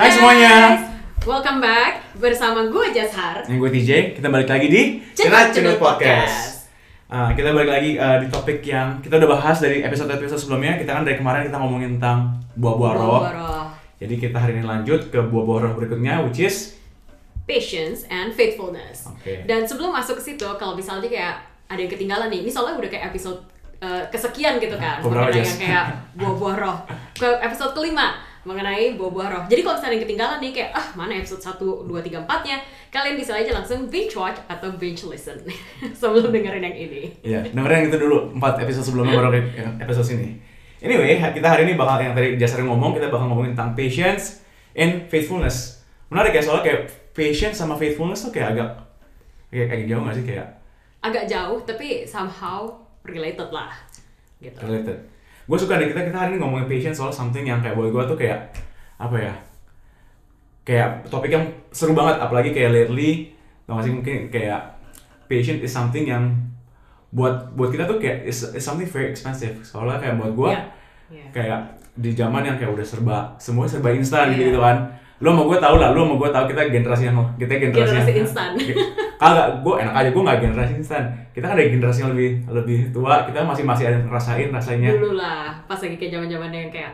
Hai semuanya. Welcome back bersama gue Jashar. Yang gue TJ, kita balik lagi di Cenat Cenat Cenut Podcast. Ah, kita balik lagi ah, di topik yang kita udah bahas dari episode-episode sebelumnya. Kita kan dari kemarin kita ngomongin tentang buah-buah roh. Roh. Jadi kita hari ini lanjut ke buah-buah roh berikutnya, which is Patience and faithfulness. Oke. Dan sebelum masuk ke situ, kalau misalnya kayak ada yang ketinggalan nih, ini soalnya udah kayak episode eh, kesekian gitu kan, mengenai yang kayak buah-buah roh. Ke episode kelima mengenai buah-buah roh. Jadi kalau misalnya yang ketinggalan nih kayak ah mana episode 1, 2, 3, 4 nya kalian bisa aja langsung binge watch atau binge listen sebelum dengerin yang ini. ya dengerin yang itu dulu 4 episode sebelumnya baru episode sini. Anyway, kita hari ini bakal yang tadi Jasar ngomong, kita bakal ngomongin tentang patience and faithfulness. Menarik ya soalnya kayak patience sama faithfulness tuh kayak agak kayak agak jauh gak sih kayak Agak jauh tapi somehow related lah gitu. related. Gue suka deh kita kita hari ini ngomongin patience soal something yang kayak buat gue tuh kayak apa ya? Kayak topik yang seru banget apalagi kayak lately tau gak sih mungkin kayak patience is something yang buat buat kita tuh kayak is, is something very expensive soalnya kayak buat gue Iya. Iya. kayak di zaman yang kayak udah serba semua serba instan Iya. gitu kan lo mau gue tau lah lo mau gue tau kita generasi yang kita generasi, Generasi yang, instan. kagak gue enak aja gue nggak generasi instan kita kan dari generasi yang lebih lebih tua kita masih masih ada ngerasain rasanya Dulu lah, pas lagi kayak zaman zaman yang kayak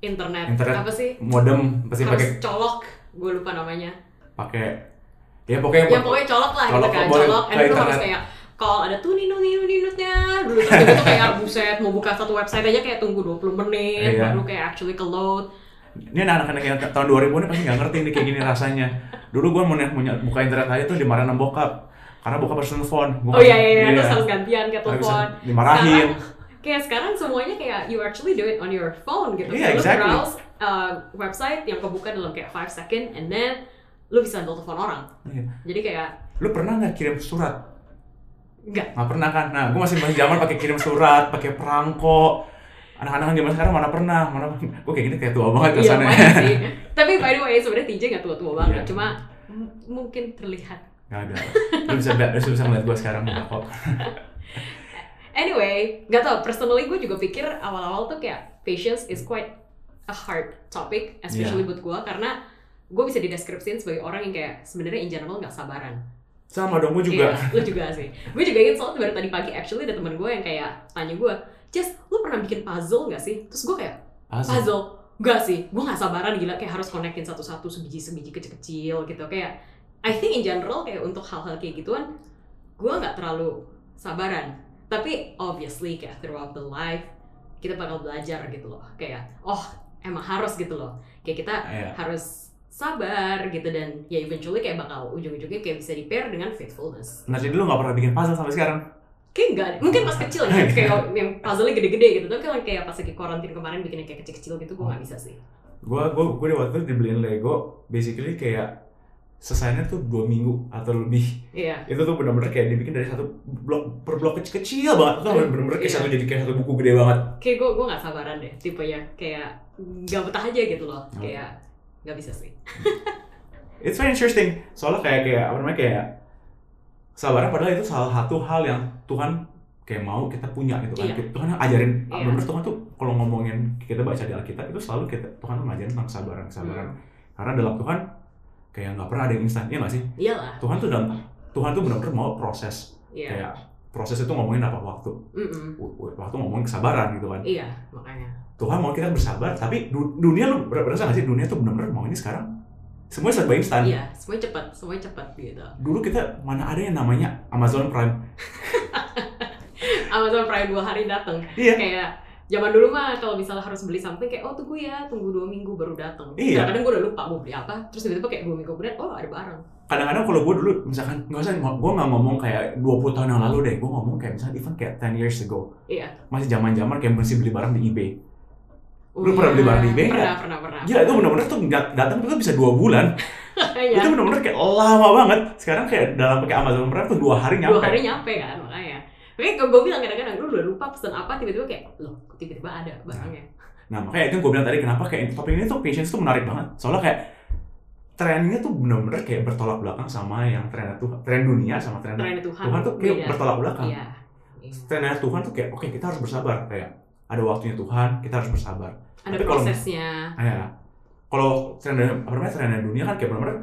internet, internet apa sih? modem pasti pakai colok, gue lupa namanya. pakai ya pokoknya Ya pokoknya colok lah Colok, gitu kan, colok. And itu harus kayak call ada tuh nino nino ninutnya dulu gitu kayak buset mau buka satu website aja kayak tunggu 20 menit Iya. baru kayak actually ke load ini anak-anak yang tahun 2000 ini pasti nggak ngerti nih kayak gini rasanya. Dulu gue mau buka internet aja tuh dimarahin sama bokap. Karena bokap harus telepon. Oh iya iya, iya. terus harus gantian bisa, telepon. dimarahin. Sekarang, kayak sekarang semuanya kayak you actually do it on your phone gitu. Iya, lu exactly. browse uh, website yang kebuka dalam kayak 5 second and then lu bisa telepon orang. Iya. jadi kayak lu pernah nggak kirim surat? Enggak nggak pernah kan? Nah gue masih masih zaman pakai kirim surat pakai perangko anak-anak zaman sekarang mana pernah mana gue kayak gini kayak tua banget Iya, kesannya lumayan sih. Tapi by the way, sebenarnya TJ nggak tua-tua banget, Iya. cuma mungkin terlihat. nggak ada lu bisa lu bisa ngeliat gue sekarang nggak kok Anyway, nggak tau. Personally, gue juga pikir awal-awal tuh kayak patience is quite a hard topic, especially Iya. buat gue karena gue bisa dideskripsiin sebagai orang yang kayak sebenarnya in general nggak sabaran. sama dong gue juga Iya, lu juga sih. Gue juga ingat soalnya baru tadi pagi actually ada teman gue yang kayak tanya gue, lu pernah bikin puzzle nggak sih? Terus gue kayak, Asik. puzzle. Enggak sih, gue gak sabaran gila kayak harus connectin satu-satu sebiji-sebiji kecil-kecil gitu. Kayak I think in general kayak untuk hal-hal kayak gituan gue nggak terlalu sabaran. Tapi obviously kayak throughout the life kita bakal belajar gitu loh. Kayak oh emang harus gitu loh. Kayak kita Iya. harus sabar gitu dan ya eventually kayak bakal ujung-ujungnya kayak bisa di pair dengan faithfulness. Nah jadi lu nggak pernah bikin puzzle sampai sekarang kayak enggak deh. mungkin pas kecil ya kayak yang puzzle-nya gede-gede gitu. Tapi kalau kayak pas lagi karantin kemarin bikinnya kayak kecil-kecil gitu gue nggak bisa sih. Gue gue gue waktu itu dibeliin Lego basically kayak selesainya tuh dua minggu atau lebih. Iya. Itu tuh benar-benar kayak dibikin dari satu blok per blok kecil-kecil banget. Itu benar-benar kayak Iya. satu jadi kayak satu buku gede banget. Kayak gue gue nggak sabaran deh tipe ya. Kayak nggak betah aja gitu loh. Oke. kayak nggak bisa sih. It's very interesting. Soalnya kayak kayak apa namanya kayak sabaran padahal itu salah satu hal yang Tuhan kayak mau kita punya gitu kan. Iya. Tuhan ajarin Iya. benar Tuhan tuh kalau ngomongin kita baca di Alkitab itu selalu kita Tuhan tuh ngajarin tentang kesabaran kesabaran. Hmm. karena dalam Tuhan kayak nggak pernah ada yang instan ya nggak sih? Iyalah. Tuhan tuh dalam Tuhan tuh benar-benar mau proses. Iya. Kayak proses itu ngomongin apa? Waktu. Mm-mm. W- w- waktu ngomongin kesabaran gitu kan. Iya makanya. Tuhan mau kita bersabar tapi du- dunia lu ber- berasa nggak sih? Dunia tuh benar-benar mau ini sekarang semuanya serba instan. Iya semuanya cepat semuanya cepat gitu. Dulu kita mana ada yang namanya Amazon Prime. Amazon Prime dua hari datang iya. Kayak zaman dulu mah kalau misalnya harus beli something kayak oh tunggu ya tunggu dua minggu baru datang Iya. kadang gue udah lupa mau beli apa terus tiba-tiba kayak dua minggu kemudian oh ada barang. Kadang-kadang kalau gue dulu misalkan nggak usah gue nggak ngomong kayak 20 tahun yang lalu deh gue ngomong kayak misalnya even kayak 10 years ago. Iya. Masih zaman zaman kayak mesti beli barang di eBay Oh, Lu pernah beli barang di eBay pernah nggak? pernah pernah gila itu benar-benar tuh datang itu bisa dua bulan Iya. itu benar-benar kayak lama banget sekarang kayak dalam pakai Amazon Prime tuh dua hari nyampe dua hari nyampe kan makanya Makanya kalau gue bilang kadang-kadang lu udah lupa pesen apa tiba-tiba kayak loh tiba-tiba ada barangnya Nah makanya itu yang gue bilang tadi kenapa kayak topik ini tuh patience tuh menarik banget. Soalnya kayak trennya tuh bener-bener kayak bertolak belakang sama yang tren Tuhan, tren dunia sama tren trennya Tuhan Tuhan tuh kayak beda. bertolak belakang. iya Iya. Trennya Tuhan tuh kayak oke kita harus bersabar kayak ada waktunya Tuhan kita harus bersabar. ada Tapi kalau- prosesnya Ah, ya. kalau tren apa namanya dunia kan kayak benar-benar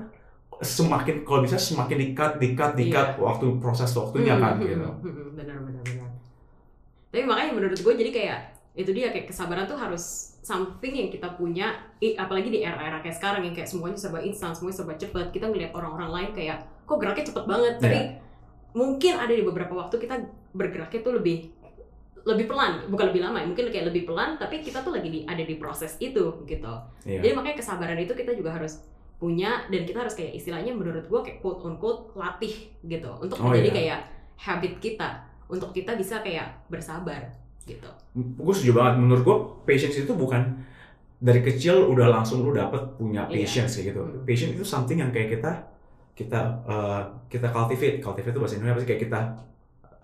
semakin kalau bisa semakin dikat dikat dikat waktu proses waktunya Hmm, kan hmm, gitu. hmm, hmm, benar benar benar tapi makanya menurut gue jadi kayak itu dia kayak kesabaran tuh harus something yang kita punya apalagi di era-era kayak sekarang yang kayak semuanya serba instan semuanya serba cepet kita ngelihat orang-orang lain kayak kok geraknya cepet banget tapi Iya. mungkin ada di beberapa waktu kita bergeraknya tuh lebih lebih pelan bukan lebih lama ya, mungkin kayak lebih pelan tapi kita tuh lagi di, ada di proses itu gitu Iya. jadi makanya kesabaran itu kita juga harus punya dan kita harus kayak istilahnya menurut gua kayak quote on quote latih gitu untuk Oh, menjadi iya. kayak habit kita untuk kita bisa kayak bersabar gitu. gue setuju banget menurut gue patience itu bukan dari kecil udah langsung lu dapet punya Iya. patience kayak gitu Hmm. patience itu something yang kayak kita kita uh, kita cultivate cultivate itu bahasa Indonesia apa sih kayak kita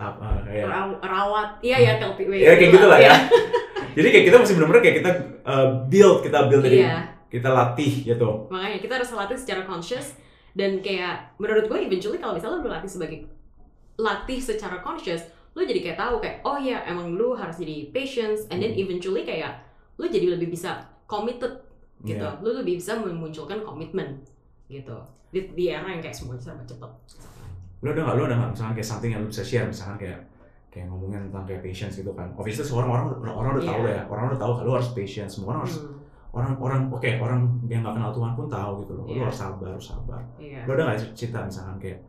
apa kayak Raw- rawat, iya ya cultivate. ya kayak gitu lah ya. Iya. jadi kayak kita masih benar-benar kayak kita uh, build kita build dari Iya, kita latih gitu. Makanya kita harus latih secara conscious dan kayak menurut gue eventually kalau misalnya lu latih sebagai latih secara conscious, lu jadi kayak tahu kayak oh ya emang lu harus jadi patience and then Hmm. eventually kayak lu jadi lebih bisa committed gitu. Iya. lu lebih bisa memunculkan komitmen gitu. Di, di era yang kayak semuanya serba cepet lu ada nggak? Lu ada nggak? Misalkan kayak something yang lu bisa share misalkan kayak kayak ngomongin tentang kayak patience gitu kan. Obviously semua orang orang orang udah tahu Iya. ya. Orang udah tahu kalau lu harus patience. Semua orang harus Hmm, orang orang oke orang yang nggak kenal Tuhan pun tahu gitu loh. Lu Iya. harus sabar harus sabar. Iya. Lu ada nggak cerita misalkan kayak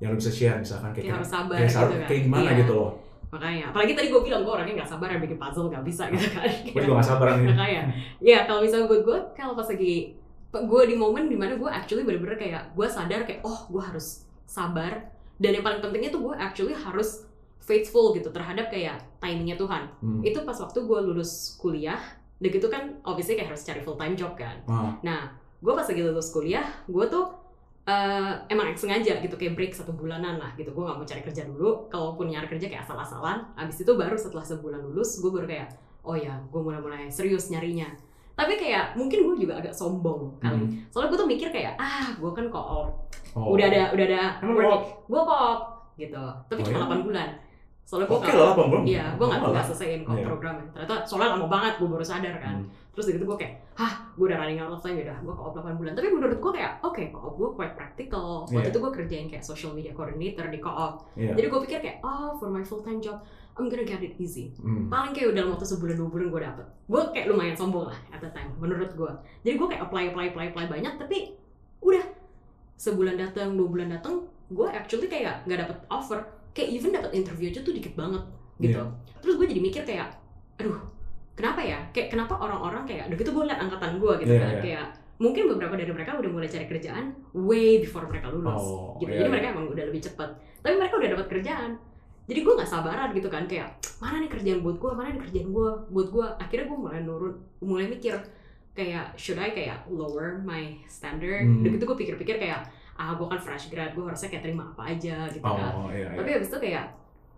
yang lu bisa share misalkan kayak Kayak harus sabar kayak, gitu kan. kayak gimana Iya. gitu loh. Makanya. Apalagi tadi gue bilang gue orangnya nggak sabar yang bikin puzzle nggak bisa gitu kan. Gue juga gak sabar nih. Makanya. Ya kalau misalnya buat gue kalau pas lagi gue di momen di mana gue actually bener-bener kayak gue sadar kayak oh gue harus sabar. Dan yang paling pentingnya tuh gue actually harus faithful gitu terhadap kayak timingnya Tuhan. Hmm. itu pas waktu gue lulus kuliah dan gitu kan obviously kayak harus cari full time job kan. Ah, nah gue pas lagi lulus kuliah gue tuh eh, emang sengaja gitu kayak break satu bulanan lah gitu. Gue nggak mau cari kerja dulu. Kalaupun nyari kerja kayak asal-asalan abis itu baru setelah sebulan lulus gue baru kayak oh ya gue mulai-mulai serius nyarinya tapi kayak mungkin gue juga agak sombong kali hmm. soalnya gue tuh mikir kayak ah gue kan koop Oh. udah ada udah ada gue koop gitu tapi Oh, cuma iya? 8 bulan soalnya gue Oke lah, 8 bulan. Iya, gue nggak Oh, nggak lah. selesaiin kok Iya. programnya. Ternyata soalnya lama banget, gue baru sadar kan. Hmm. Terus gitu gue kayak, hah, gue udah running out of time ya udah, gue co-op 8 bulan. Tapi menurut gue kayak, oke, co-op gue quite practical. Waktu Iya. itu gue kerjain kayak social media coordinator di co-op. Iya. Jadi gue pikir kayak, oh, for my full time job, I'm gonna get it easy. Hmm. Paling kayak udah dalam waktu sebulan dua bulan gue dapet. Gue kayak lumayan sombong lah at the time, menurut gue. Jadi gue kayak apply, apply, apply, apply banyak, tapi udah sebulan datang, dua bulan datang, gue actually kayak nggak dapet offer. Kayak even dapet interview aja tuh dikit banget gitu. Terus gue jadi mikir kayak, aduh, kenapa ya? Kayak kenapa orang-orang kayak, udah gitu gue liat angkatan gue gitu Iya, kan, iya. kayak mungkin beberapa dari mereka udah mulai cari kerjaan way before mereka lulus Oh, gitu. iya, Jadi iya. mereka emang udah lebih cepat. Tapi mereka udah dapat kerjaan. Jadi gue nggak sabaran gitu kan kayak mana nih kerjaan buat gue, mana nih kerjaan gue buat gue. Akhirnya gue mulai nurun, mulai mikir kayak should I kayak lower my standard. Hmm. Udah gitu gue pikir-pikir kayak ah gue kan fresh grad, gue harusnya kayak terima apa aja gitu kan. Oh, iya, iya. Tapi habis itu kayak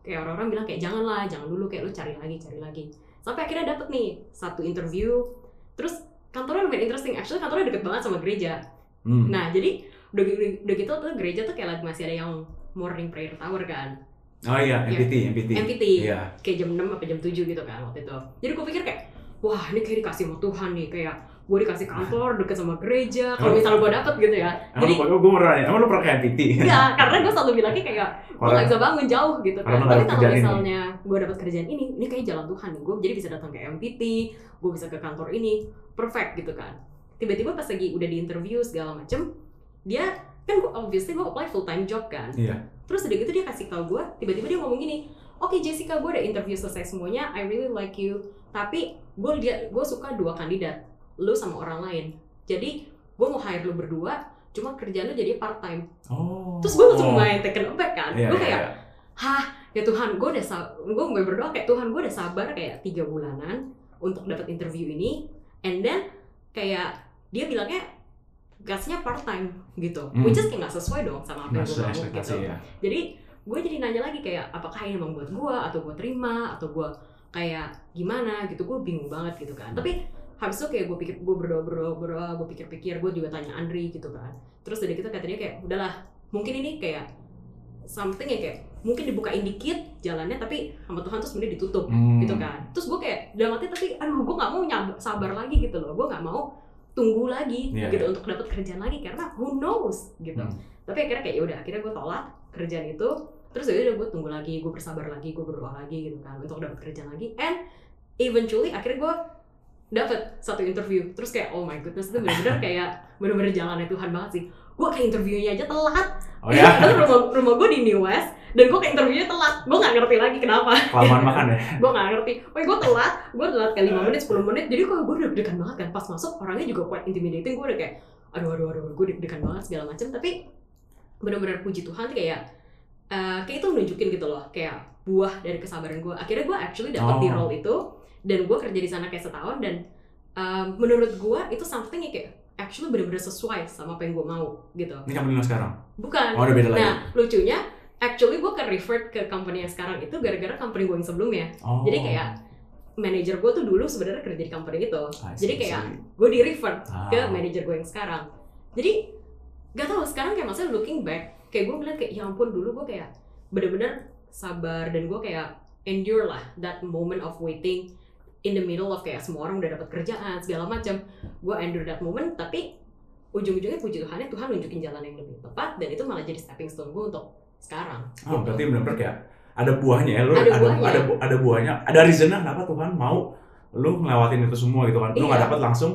kayak orang-orang bilang kayak janganlah, jangan dulu kayak lu cari lagi, cari lagi. Sampai akhirnya dapet nih satu interview. Terus kantornya lumayan interesting. Actually kantornya deket banget sama gereja. Hmm. Nah, jadi udah, gitu- udah gitu tuh gereja tuh kayak lagi masih ada yang morning prayer tower kan. Oh iya, Iya. MPT, MPT. MPT. Iya. Kayak jam 6 apa jam 7 gitu kan waktu itu. Jadi gue pikir kayak, wah ini kayak dikasih sama Tuhan nih. Kayak gue dikasih kantor deket sama gereja. Kalau Emang- misalnya gue dapet gitu ya. Emang Jadi lu, gue mau nanya, emang lu pernah ke MPT? enggak, karena gue selalu bilangnya kayak gue gak bisa bangun jauh gitu kan. Tapi kalau misalnya gue dapet kerjaan ini, ini kayak jalan Tuhan nih. Gue jadi bisa datang ke MPT, gue bisa ke kantor ini, perfect gitu kan. Tiba-tiba pas lagi udah di interview segala macem, dia kan gue obviously gue apply full time job kan. Iya. Terus udah gitu dia kasih tau gue, tiba-tiba dia ngomong gini, oke Jessica gue udah interview selesai semuanya, I really like you, tapi gue gue suka dua kandidat, lu sama orang lain. Jadi gue mau hire lu berdua, cuma kerjaan lu jadi part time. Oh. Terus gue langsung main taken aback kan, Iya, gue iya, kayak, iya. hah ya Tuhan gue udah gue mulai berdoa kayak Tuhan gue udah sabar kayak tiga bulanan untuk dapat interview ini, and then kayak dia bilangnya gasnya part time gitu, Hmm. which is kayak nggak sesuai dong sama apa yang gue mau gitu. ya. jadi gue jadi nanya lagi kayak apakah ini emang buat gue atau gue terima atau gue kayak gimana gitu. Gue bingung banget gitu kan. Tapi habis itu kayak gue pikir gue berdoa berdoa berdoa gue pikir-pikir gue juga tanya Andri gitu kan. Terus dari kita katanya kayak udahlah mungkin ini kayak something yang kayak mungkin dibukain dikit jalannya tapi sama Tuhan tuh sebenarnya ditutup Hmm. gitu kan. Terus gue kayak dalam hati tapi aduh gue nggak mau nyab- sabar lagi gitu loh. Gue nggak mau tunggu lagi Iya, gitu iya. untuk dapat kerjaan lagi karena who knows gitu. Hmm. tapi akhirnya kayak yaudah akhirnya gue tolak kerjaan itu. Terus ya udah gue tunggu lagi gue bersabar lagi gue berdoa lagi gitu kan untuk dapat kerjaan lagi. And eventually akhirnya gue dapet satu interview. Terus kayak oh my goodness itu bener-bener kayak bener-bener jalannya Tuhan banget sih. Gue kayak interviewnya aja telat. Oh ya, Padahal rumah, rumah gue di New West dan gue kayak interviewnya telat. Gue nggak ngerti lagi kenapa. Kelamaan makan ya. gue nggak ngerti. Oh gue telat gue telat kayak 5 menit 10 menit. Jadi kok gue deg-degan banget kan pas masuk orangnya juga quite intimidating. Gue udah kayak aduh aduh aduh gue deg-degan banget segala macam tapi bener-bener puji Tuhan tuh kayak eh, kayak itu nunjukin gitu loh. Kayak buah dari kesabaran gue akhirnya gue actually dapat di Oh. role itu dan gue kerja di sana kayak setahun dan eh, menurut gue itu something yang kayak actually bener-bener sesuai sama apa yang gue mau gitu. Ini company lo sekarang. bukan. Oh, udah beda lagi. nah lucunya actually gue ke revert ke company yang sekarang itu gara-gara company gue yang sebelumnya. Oh. jadi kayak manajer gue tuh dulu sebenarnya kerja di company itu. See, jadi kayak gue di revert Ah. ke manajer gue yang sekarang. Jadi gak tau sekarang kayak maksudnya looking back kayak gue ngeliat kayak ya ampun dulu gue kayak bener-bener sabar dan gue kayak endure lah that moment of waiting in the middle of kayak semua orang udah dapat kerjaan segala macam gue endure that moment tapi ujung-ujungnya puji Tuhannya Tuhan nunjukin jalan yang lebih tepat dan itu malah jadi stepping stone gue untuk sekarang Oh, berarti benar-benar kayak ada buahnya ya, lu Ada ada buahnya. ada, bu- ada buahnya, ada reasonnya kenapa Tuhan mau lu ngelewatin itu semua gitu kan. Lu nggak Iya. dapat langsung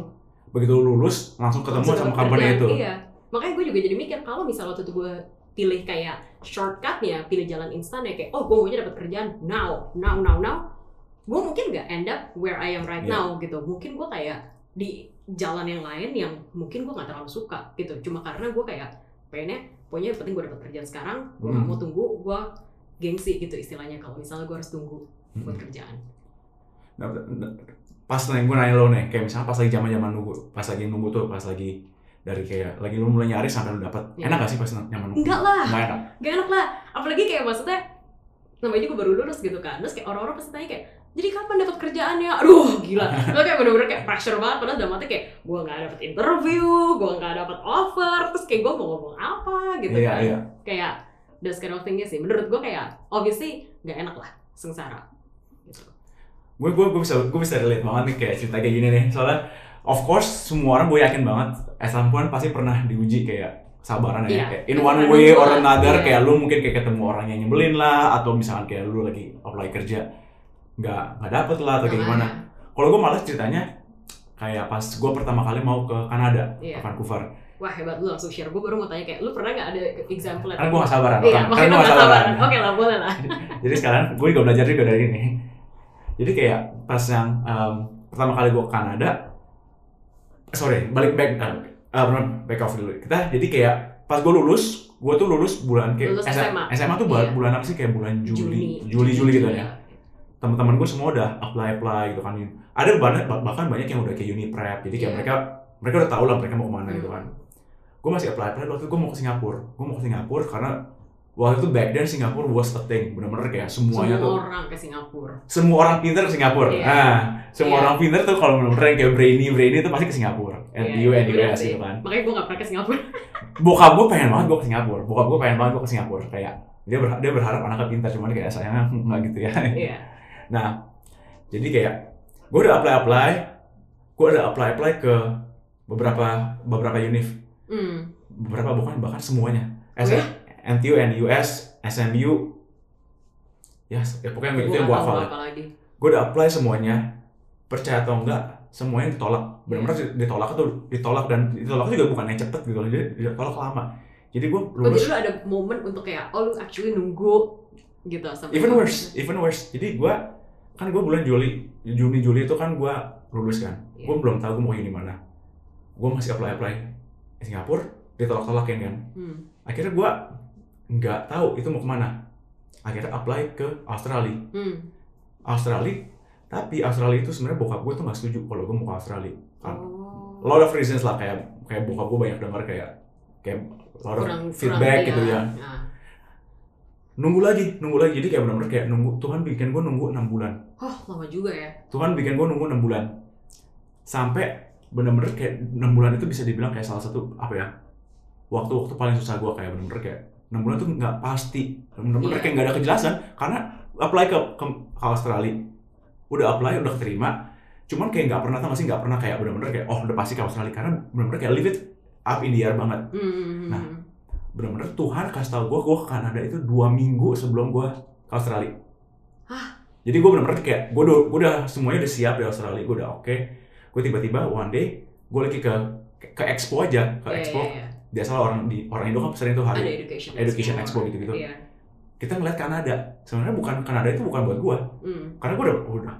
begitu lu lulus langsung ketemu Langsung sama company kerjaan, itu. Iya. Makanya gue juga jadi mikir kalau misalnya waktu itu gue pilih kayak shortcutnya, pilih jalan instan ya kayak oh gue maunya dapat kerjaan now, now, now, now. Gue mungkin gak end up where I am right Iya. now gitu. Mungkin gue kayak di jalan yang lain yang mungkin gue gak terlalu suka gitu. Cuma karena gue kayak pengennya, pokoknya yang penting gue dapat kerjaan sekarang. Gue gak Hmm. mau tunggu, gue gengsi gitu istilahnya kalau misalnya gue harus tunggu buat Hmm. kerjaan. Nah, pas nih gue nanya lo nih, kayak misalnya pas lagi zaman-zaman nunggu, pas lagi nunggu tuh, pas lagi dari kayak lagi lu mulai nyari sampai lu dapat. Iya. Enak gak sih pas nyaman nunggu? Enggak lah. Nggak enak. gak enak lah apalagi kayak maksudnya namanya juga baru lulus gitu kan terus kayak orang-orang pasti tanya kayak jadi kapan dapat kerjaannya aduh gila lo kayak bener-bener kayak pressure banget padahal dalam hati kayak gue nggak dapet interview gue nggak dapet offer terus kayak gue mau ngomong apa gitu Iya, kan iya. kayak those kind of things sih menurut gue kayak obviously nggak enak lah sengsara gitu. gue gue gue bisa gue bisa relate banget nih kayak cerita kayak gini nih soalnya of course semua orang gue yakin banget as perempuan pasti pernah diuji kayak sabaran ya Iya. kayak in one way or another Iya. kayak lu mungkin kayak ketemu orang yang nyebelin lah atau misalkan kayak lu lagi apply kerja nggak nggak dapet lah atau kayak gimana. Kalau gue malah ceritanya kayak pas gue pertama kali mau ke Kanada Iya. ke Vancouver. Wah hebat lu langsung share. Gue baru mau tanya kayak lu pernah nggak ada example karena gue gak sabaran Iya, kan makanya gue nggak gak sabaran. sabaran. Oke lah, boleh lah. jadi sekarang gue juga belajar juga dari ini. Jadi kayak pas yang em, pertama kali gue ke Kanada sorry balik back uh, uh, back off dulu. Kita jadi kayak pas gue lulus gue tuh lulus bulan kayak Lulus SMA. SMA tuh bulan, Iya. bulan apa sih? Kayak bulan Juli Juni, Juli Juli gitu Juli, ya teman-teman gue semua udah apply apply gitu kan ada banyak bahkan banyak yang udah kayak uni prep jadi kayak Iya. mereka mereka udah tahu lah mereka mau ke mana gitu Hmm. kan gue masih apply apply waktu itu gue mau ke Singapura gue mau ke Singapura karena waktu itu back then Singapura was a thing bener-bener kayak semuanya Semua tuh orang ke Singapura. semua orang pintar ke Singapura. Iya. Nah, semua Iya. orang pintar tuh kalau bener-bener yang kayak brainy brainy itu pasti ke Singapura. NTU, Iya, NUS bener gitu sih. kan. Makanya gue gak pernah ke Singapura. Bokap gue pengen banget gue ke Singapura. Bokap gue pengen banget gue ke Singapura. Kayak dia berha- dia berharap anaknya pintar cuman kayak sayangnya nggak gitu ya. Iya. Nah, jadi kayak gue udah apply apply, gue udah apply apply ke beberapa beberapa univ, Hmm. beberapa bukan bahkan semuanya. Oh S- ya? NTU, NUS, SMU, ya, ya pokoknya itu yang gue hafal. ya. gue udah apply semuanya percaya atau enggak semuanya ditolak benar-benar ditolak tuh ditolak dan ditolak juga bukannya cepet gitu jadi ditolak lama jadi gue Oh, lulus jadi lu ada momen untuk kayak, oh lu actually nunggu gitu sampai even worse even worse jadi gue kan gue bulan Juli Juni Juli itu kan gue lulus kan Iya. gue belum tahu gue mau uni mana gue masih apply apply di Singapura ditolak tolakin kan Hmm. akhirnya gue nggak tahu itu mau ke mana akhirnya apply ke Australia Hmm. Australia tapi Australia itu sebenarnya bokap gue tuh nggak setuju kalau gue mau ke Australia Kan Oh. lot of reasons lah kayak kayak bokap gue banyak dengar kayak kayak lot of Kurang feedback kurang, gitu iya. ya Nah. Nunggu lagi nunggu lagi jadi kayak benar-benar kayak nunggu Tuhan bikin gue nunggu enam bulan Oh, lama juga ya. Tuhan bikin gue nunggu enam bulan sampai benar-benar kayak enam bulan itu bisa dibilang kayak salah satu apa ya waktu-waktu paling susah gue kayak benar-benar kayak enam bulan tuh nggak pasti benar-benar Iya. kayak nggak ada kejelasan karena apply ke, ke, ke Australia udah apply udah keterima cuman kayak nggak pernah tau gak sih nggak pernah kayak bener-bener kayak oh udah pasti ke Australia karena bener-bener kayak live it up in the air banget Hmm. Nah. Bener-bener Tuhan kasih tau gue gue ke Kanada itu dua minggu sebelum gue ke Australia Hah? jadi gue bener-bener kayak gue udah, gue udah semuanya udah siap di Australia gue udah oke gue tiba-tiba one day gue lagi ke ke expo aja ke Iya, expo iya, iya. biasa orang di orang Indo kan sering tuh Ada hari education education expo gitu-gitu. Iya. kita ngeliat Kanada sebenarnya bukan Kanada itu bukan buat gue Hmm. karena gue udah udah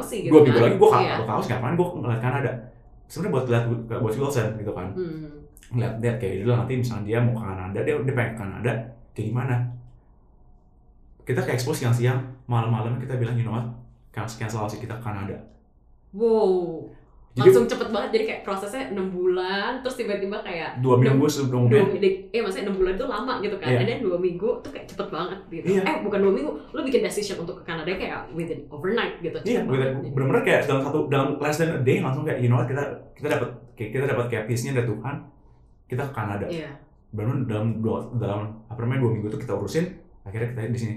sih gitu dua minggu kan. lagi gue Iya. tahu sih kapan gue ngeliat Kanada sebenarnya buat lihat buat Wilson gitu kan Hmm. Ngeliat dia kayak gitu nanti misalnya dia mau ke Kanada dia dia pengen ke Kanada kayak gimana kita ke expo siang-siang malam-malam kita bilang you know what cancel cancel kita ke Kanada Wow. jadi Langsung cepet banget jadi kayak prosesnya 6 bulan terus tiba-tiba kayak dua minggu sebelum dua minggu, eh maksudnya 6 bulan itu lama gitu kan Iya. dan dua minggu tuh kayak cepet banget gitu Iya. eh bukan dua minggu lu bikin decision untuk ke Kanada kayak within overnight gitu iya bener- banget. bener-bener kayak dalam satu dalam less than a day langsung kayak you know what kita kita dapat kayak kita dapat kayak peace-nya dari Tuhan kita ke Kanada. Iya. Benar dalam dua dalam apa namanya dua minggu itu kita urusin akhirnya kita di sini.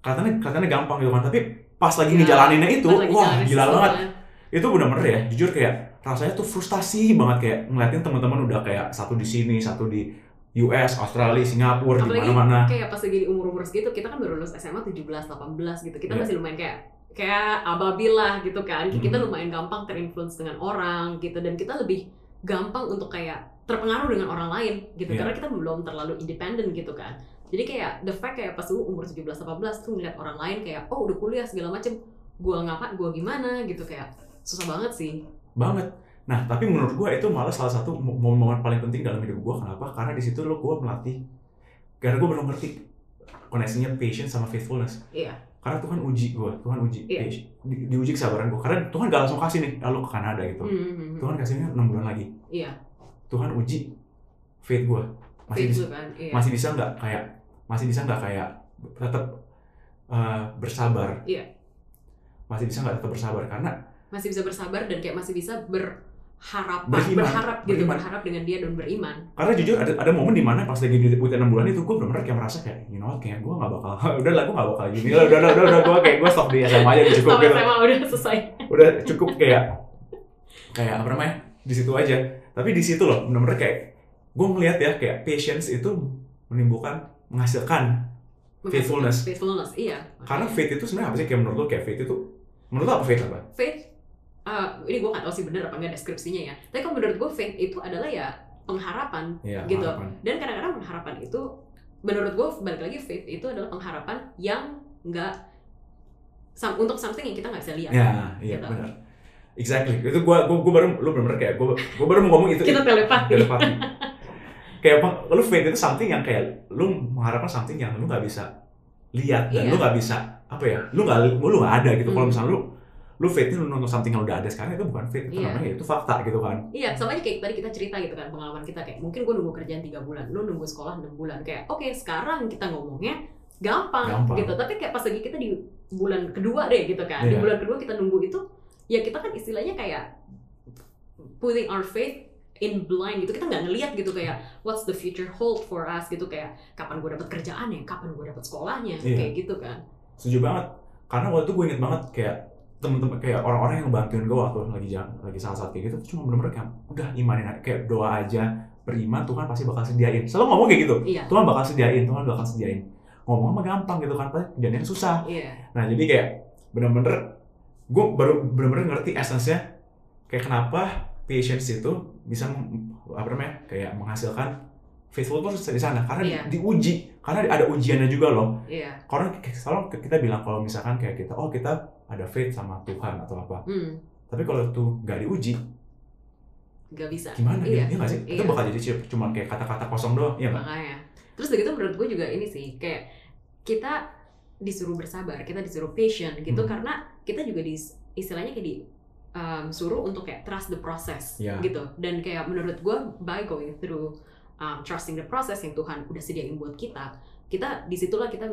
Kelihatannya kelihatannya gampang gitu kan tapi pas lagi Ya, ngejalaninnya itu lagi wah gila banget. ya. itu bener-bener ya jujur kayak rasanya tuh frustasi banget kayak ngeliatin teman-teman udah kayak satu di sini satu di US Australia Singapura di mana-mana. kayak pas lagi di umur-umur segitu kita kan baru lulus SMA 17 18 gitu. Kita Iya. masih lumayan kayak kayak ababil lah gitu kan. Kita Mhm. lumayan gampang terinfluence dengan orang gitu dan kita lebih gampang untuk kayak terpengaruh dengan orang lain gitu. Iya. karena kita belum terlalu independen gitu kan. Jadi kayak the fact kayak pas lu umur 17 18 tuh ngeliat orang lain kayak oh udah kuliah segala macem. Gua ngapa gua gimana gitu. Kayak susah banget sih. Banget. Nah tapi menurut gue itu malah salah satu mo- momen-momen paling penting dalam hidup gue kenapa? Karena di situ lo gue melatih. Karena gue baru ngerti koneksinya patience sama faithfulness. Iya. Karena Tuhan uji gue Tuhan uji Iya. patience. di, diuji kesabaran gue karena Tuhan gak langsung kasih nih lalu ke Kanada gitu. Hmm, Tuhan kasihnya enam bulan lagi. Iya Tuhan uji faith gue masih Faith bisa, kan iya. masih bisa nggak kayak masih bisa nggak kayak tetap uh, bersabar? Iya. masih bisa nggak tetap bersabar? Karena masih bisa bersabar dan kayak masih bisa berharap Beriman. berharap gitu Beriman. berharap dengan dia dan beriman. Karena jujur ada ada momen di mana pas lagi di udah enam bulan itu gue benar-benar kayak merasa kayak you know what kayak gue nggak bakal udah lah gue nggak bakal gini lah udah udah udah, udah gue kayak gue stop di SMA aja udah cukup gitu. Udah selesai. Udah cukup kayak kayak apa namanya? Di situ aja tapi di situ loh benar-benar kayak gue ngelihat ya kayak patience itu menimbulkan menghasilkan Faithfulness. faithfulness iya karena faith itu sebenarnya apa sih kayak menurut lo kayak faith itu menurut lo apa faith apa faith uh, ini gue gak tahu sih bener apa enggak deskripsinya ya tapi kalau menurut gue faith itu adalah ya pengharapan ya Gitu. harapan. dan kadang-kadang pengharapan itu menurut gue balik lagi faith itu adalah pengharapan yang nggak untuk something yang kita nggak bisa lihat ya iya Gitu. benar exactly itu gue gue gue baru lu benar-benar kayak gue gue baru mau ngomong itu kita telepati telepati kayak apa lu faith itu something yang kayak lu mengharapkan something yang lu nggak bisa lihat dan Iya. lu nggak bisa apa ya lu nggak lu nggak ada gitu kalau Hmm. misalnya lu lu faith lu nonton something yang udah ada sekarang itu bukan faith itu Iya. namanya itu fakta gitu kan Iya, sama aja kayak tadi kita cerita gitu kan pengalaman kita kayak mungkin gue nunggu kerjaan tiga bulan, lu nunggu sekolah enam bulan kayak oke sekarang kita ngomongnya gampang, Gampang. gitu. Tapi kayak pas lagi kita di bulan kedua deh gitu kan, di Iya. bulan kedua kita nunggu itu ya kita kan istilahnya kayak putting our faith in blind gitu. Kita nggak ngelihat gitu kayak what's the future hold for us gitu. Kayak kapan gue dapat kerjaan ya kapan gue dapat sekolahnya Iya. kayak gitu kan. Setuju banget. Karena waktu itu gue inget banget kayak temen-temen kayak orang-orang yang ngebantuin gue waktu lagi jalan lagi saat-saat kayak gitu cuma bener-bener kayak udah imanin kayak doa aja beriman Tuhan pasti bakal sediain. Selalu ngomong kayak gitu iya. Tuhan bakal sediain Tuhan bakal sediain. Ngomong mah gampang gitu kan tapi kejadian susah. Iya. Nah jadi kayak bener-bener gue baru bener-bener ngerti esensnya. Kayak kenapa patience itu bisa apa namanya kayak menghasilkan faithful tuh di sana. Karena Iya. diuji. Karena ada ujiannya juga loh. Iya. Karena selalu kita bilang kalau misalkan kayak kita oh kita ada faith sama Tuhan atau apa. Hmm. Tapi kalau itu nggak diuji nggak bisa. gimana? Iya. ya nggak sih? Itu Iya. bakal jadi cu- cuma kayak kata-kata kosong doang ya makanya. Terus begitu menurut gue juga ini sih kayak kita disuruh bersabar kita disuruh patient gitu Hmm. karena kita juga di istilahnya kayak di um, suruh untuk kayak trust the process Ya. gitu dan kayak menurut gue by going through um, trusting the process yang Tuhan udah sediain buat kita kita di situlah kita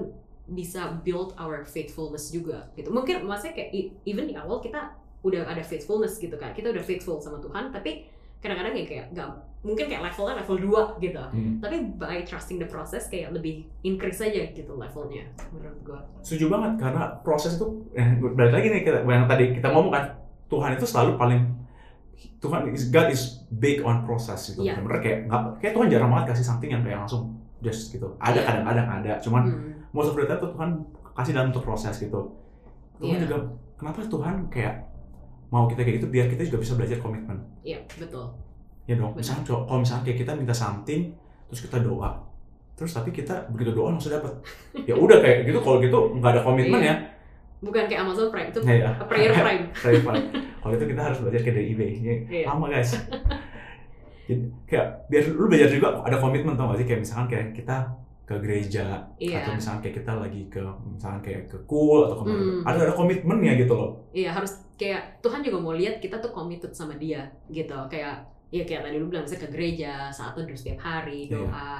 bisa build our faithfulness juga gitu mungkin maksudnya kayak e- even di awal kita udah ada faithfulness gitu kan kita udah faithful sama Tuhan tapi kadang-kadang ya kayak nggak mungkin kayak levelnya level 2 gitu Hmm. tapi by trusting the process kayak lebih increase aja gitu levelnya menurut gue setuju banget karena proses itu eh, balik lagi nih kita yang tadi kita ngomong kan Tuhan itu selalu paling Tuhan is God is big on process gitu. Iya. Bener kayak nggak kayak Tuhan jarang banget kasih something yang kayak langsung just gitu. Ada Iya. kadang-kadang ada, cuman Hmm. most of the time tuh Tuhan kasih dalam bentuk proses gitu. Tuhan Iya. juga kenapa Tuhan kayak mau kita kayak gitu biar kita juga bisa belajar komitmen. Iya, betul. Ya dong. Benar. Misalnya kalau misalnya kayak kita minta something terus kita doa. Terus tapi kita begitu doa langsung dapat. Ya udah kayak gitu kalau gitu nggak ada komitmen Iya. ya. Bukan kayak Amazon Prime itu Nah, ya. prayer Prime. Prayer Prime. Kalau itu kita harus belajar kayak dari eBay. Ini Iya. lama guys. Jadi, kayak biar lu belajar juga ada komitmen tau gak sih kayak misalkan kayak kita ke gereja Iya. atau misalkan kayak kita lagi ke misalkan kayak ke cool atau ke mana Hmm. ada ada komitmennya gitu loh Iya, harus kayak Tuhan juga mau lihat kita tuh committed sama dia gitu. Kayak ya kayak tadi lu bilang misalnya ke gereja, saat teduh setiap hari, Iya. doa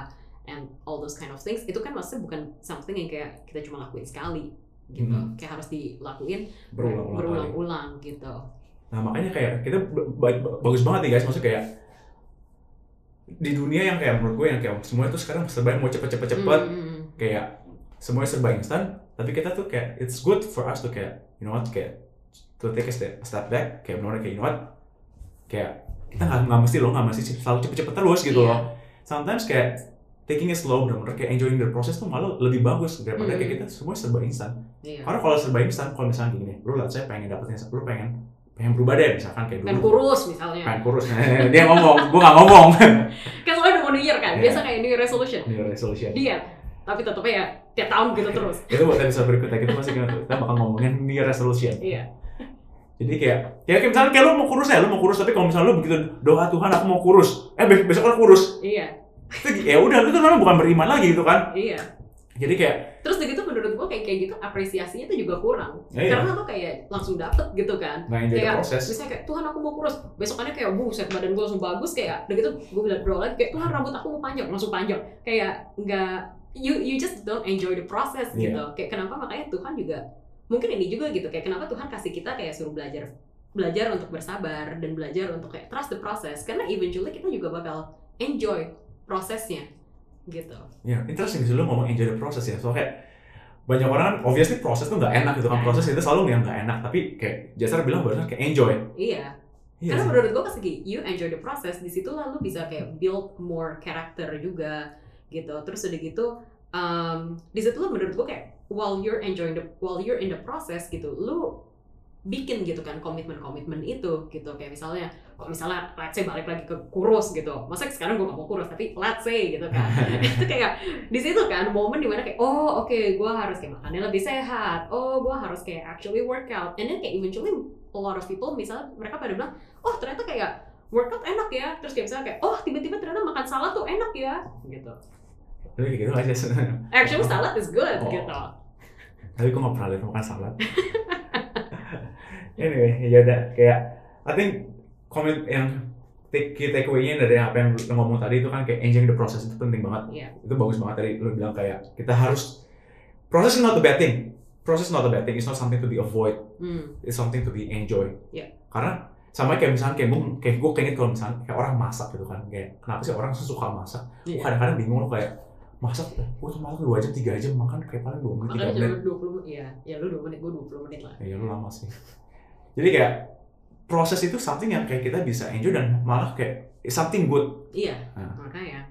and all those kind of things. Itu kan maksudnya bukan something yang kayak kita cuma lakuin sekali gitu. Hmm. Kayak harus dilakuin berulang-ulang berulang-ulang gitu. nah makanya kayak kita ba- ba- bagus banget nih guys maksudnya kayak di dunia yang kayak menurut gue yang kayak semua itu sekarang serba mau cepet Hmm, hmm, hmm. kayak semuanya serba instan tapi kita tuh kayak it's good for us to kayak you know what kayak to take a step, a step back kayak benar kayak you know what kayak kita nggak nggak mesti loh nggak mesti selalu cepet-cepet terus gitu Iya. loh sometimes kayak taking it slow benar-benar kayak enjoying the process tuh malah lebih bagus daripada Hmm. kayak kita semua serba instan Iya. karena kalau serba instan kalau misalnya gini lu lihat saya pengen dapetin lu pengen pengen berubah deh misalkan kayak Kan dulu kurus misalnya. pengen kurus dia ngomong gua nggak ngomong Kan soalnya udah mau New Year kan. Iya. Biasa kayak New Year resolution. New Year resolution Diet. Tapi tetapnya ya tiap tahun gitu terus. itu buat episode berikutnya kita pasti kita bakal ngomongin New Year resolution Iya. Jadi kayak, ya kayak misalnya kayak lu mau kurus ya, lu mau kurus tapi kalau misalnya lu begitu doa Tuhan aku mau kurus, eh be- besok kan kurus, Iya. itu ya udah itu namanya bukan beriman lagi gitu kan? Iya. Jadi kayak, Terus begitu menurut gua kayak kayak gitu apresiasinya tuh juga kurang. ya Karena lo kayak langsung dapet gitu kan. the kayak process. misalnya kayak Tuhan aku mau kurus besokannya kayak buset badan gue langsung bagus kayak udah gitu gue bilang berdoa lagi kayak Tuhan rambut aku mau panjang langsung panjang kayak nggak you you just don't enjoy the process Iya. gitu kayak kenapa makanya Tuhan juga mungkin ini juga gitu kayak kenapa Tuhan kasih kita kayak suruh belajar belajar untuk bersabar dan belajar untuk kayak trust the process karena eventually kita juga bakal enjoy prosesnya gitu Ya, interesting sih lu ngomong enjoy the process ya. Soalnya kayak banyak orang kan obviously proses tuh nggak enak gitu kan. Proses itu selalu yang nggak enak, tapi kayak Jasar bilang barusan kayak enjoy. iya Iya Karena menurut gue pas lagi you enjoy the process, di situ lah lu bisa kayak build more character juga gitu. Terus udah gitu, um, di situ menurut gue kayak while you're enjoying the while you're in the process gitu, lu bikin gitu kan komitmen-komitmen itu gitu kayak misalnya misalnya let's say balik lagi ke kurus gitu. Masa sekarang gue gak mau kurus tapi let's say gitu kan. Itu kayak di situ kan momen di mana kayak oh oke gue harus kayak makannya lebih sehat. Oh gue harus kayak actually workout and then kayak eventually a lot of people misalnya mereka pada bilang oh ternyata kayak workout enak ya. Terus kayak misalnya kayak oh tiba-tiba ternyata makan salad tuh enak ya. Gitu. Tapi gitu aja. actually salad is good Oh. gitu. Tapi gue nggak pernah lihat makan salad. anyway, ya udah kayak I think comment yang take key takeaway-nya dari apa yang lu ngomong tadi itu kan kayak enjoying the process itu penting banget. Iya. Itu bagus banget tadi lu bilang kayak kita harus process is not a bad thing. Process is not a bad thing. It's not something to be avoid. hmm. It's something to be enjoy. Iya. Karena sama kayak misalnya kayak gue kayak gue keinget kalau misalnya kayak orang masak gitu kan kayak kenapa sih orang suka masak? Gue Iya. kadang-kadang bingung loh kayak masak, gue tuh masak dua jam tiga jam makan kayak paling dua menit tiga menit. 20 menit ya ya lu 2 menit gue 20 menit lah Ya lu lama sih. Jadi kayak proses itu something yang kayak kita bisa enjoy dan malah kayak something good. iya Nah. makanya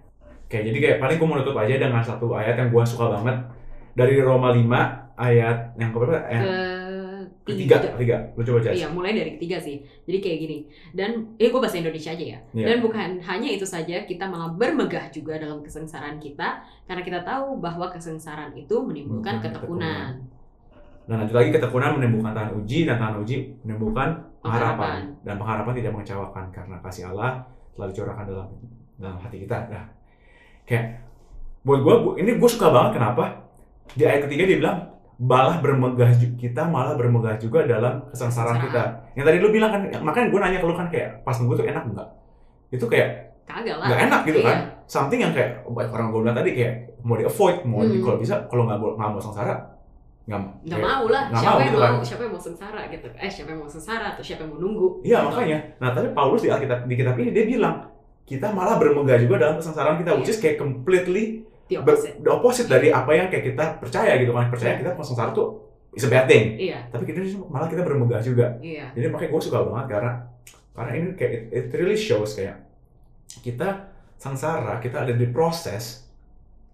Kayak jadi kayak paling gue mau nutup aja dengan satu ayat yang gue suka banget dari Roma 5 ayat yang keberapa? ke Eh, ketiga, ketiga. Lu coba aja. Iya, mulai dari ketiga sih. Jadi kayak gini. Dan eh gue bahasa Indonesia aja ya. Iya. Dan bukan hanya itu saja, kita malah bermegah juga dalam kesengsaraan kita karena kita tahu bahwa kesengsaraan itu menimbulkan Bukan ketekunan. Dan lanjut lagi ketekunan menimbulkan tahan uji dan tahan uji menimbulkan pengharapan dan pengharapan tidak mengecewakan karena kasih Allah telah dicurahkan dalam dalam hati kita. Nah, kayak buat gue, ini gue suka banget kenapa di ayat ketiga dia bilang malah bermegah kita malah bermegah juga dalam kesengsaraan kita. Yang tadi lu bilang kan, makanya gue nanya ke lu kan kayak pas nunggu tuh enak enggak? Itu kayak Kagak lah. nggak enak gitu Iya. kan? Something yang kayak orang gue bilang tadi kayak mau di avoid, mau di, Hmm. kalau bisa kalau nggak mau nggak mau sengsara nggak Nggak mau lah. Siapa mau yang gitu mau? kan. Siapa yang mau sengsara gitu? Eh, siapa yang mau sengsara atau siapa yang mau nunggu? Iya Gitu. makanya. Nah tapi Paulus di Alkitab di kitab ini dia bilang kita malah bermegah juga dalam kesengsaraan kita, which is kayak completely The ber- opposite. the opposite dari apa yang kayak kita percaya gitu kan. Percaya kita kalau sengsara tuh is a bad thing. Iya, Tapi kita malah kita bermegah juga. iya. Jadi makanya gue suka banget karena karena ini kayak it, it really shows kayak kita sengsara, kita ada di proses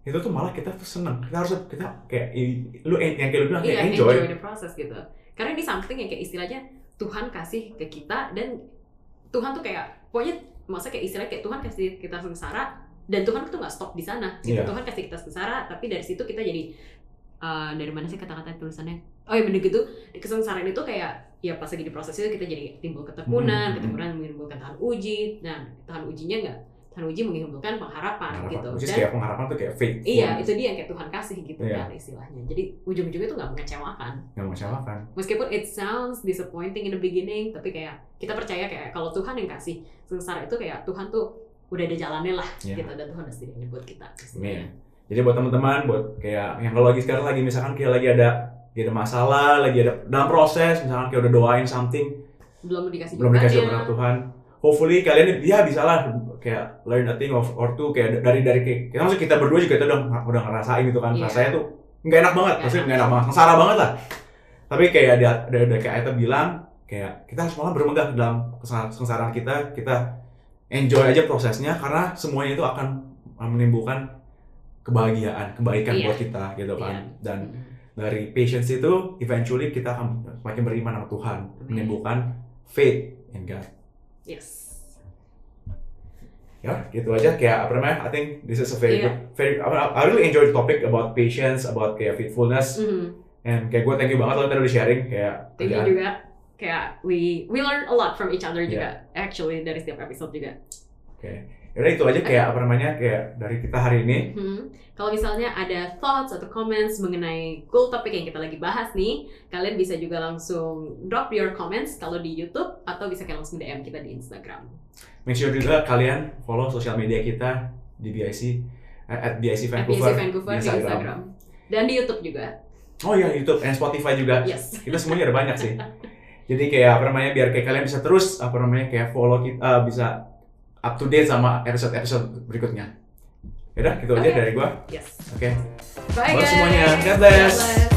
itu tuh malah kita tuh seneng. Kita harus kita kayak lu yang kayak lu bilang Iya, kayak enjoy. the process gitu. Karena ini something yang kayak istilahnya Tuhan kasih ke kita dan Tuhan tuh kayak pokoknya masa kayak istilahnya kayak Tuhan kasih kita sengsara dan Tuhan tuh nggak stop di sana. Gitu. Iya. Tuhan kasih kita sengsara tapi dari situ kita jadi eh, dari mana sih kata-kata tulisannya? Oh ya bener gitu. Di kesengsaraan itu kayak ya pas lagi di proses itu kita jadi timbul ketekunan, Hmm. ketekunan menimbulkan tahan uji. Nah, tahan ujinya nggak tahan uji pengharapan Pengharapan. gitu. Which is Dan kayak pengharapan tuh kayak faith. Iya, itu dia yang kayak Tuhan kasih gitu Iya. kan istilahnya. Jadi ujung-ujungnya tuh nggak mengecewakan. Nggak mengecewakan. Meskipun it sounds disappointing in the beginning, tapi kayak kita percaya kayak kalau Tuhan yang kasih sengsara itu kayak Tuhan tuh udah ada jalannya lah Iya. gitu dan Tuhan sediain buat kita. Amin. Jadi buat teman-teman, buat kayak yang kalau lagi sekarang lagi misalkan kayak lagi ada lagi ada masalah, lagi ada dalam proses, misalkan kayak udah doain something, Belum dikasih belum dikasih benar Tuhan. Hopefully kalian ya bisa lah kayak learn a thing of or two kayak dari dari kayak kita maksud kita berdua juga kita udah udah ngerasain gitu kan Iya. rasanya tuh nggak enak banget Nggak maksudnya nggak enak banget sengsara banget lah tapi kayak ada ada, ada kayak Aita bilang kayak kita harus malah bermegah dalam keseng- kesengsaraan kita kita enjoy aja prosesnya karena semuanya itu akan menimbulkan kebahagiaan kebaikan Iya. buat kita gitu kan Iya. dan dari patience itu eventually kita akan semakin beriman sama Tuhan menimbulkan faith in God Yes. ya gitu aja kayak apa namanya I think this is a very Iya. good very I, I really enjoy the topic about patience about kayak faithfulness Mhm. and kayak gue thank you banget lo udah sharing kayak Thank you kerjaan. juga. Kayak we we learn a lot from each other Iya. juga. Actually dari setiap episode juga. Yaudah itu aja kayak apa namanya kayak dari kita hari ini Hmm. Kalau misalnya ada thoughts atau comments mengenai cool topik yang kita lagi bahas nih, kalian bisa juga langsung drop your comments kalau di YouTube atau bisa kalian langsung DM kita di Instagram. make sure juga kalian follow sosial media kita di BIC eh, at BIC Vancouver, FBC Vancouver di di Instagram. Dan di YouTube juga. oh iya YouTube dan Spotify juga Yes. kita semuanya ada banyak sih jadi kayak apa namanya biar kayak kalian bisa terus apa namanya kayak follow kita bisa up to date sama episode episode berikutnya Yaudah gitu aja Oke. dari gua Yes. oke Bye Buat guys. semuanya. God bless. God bless.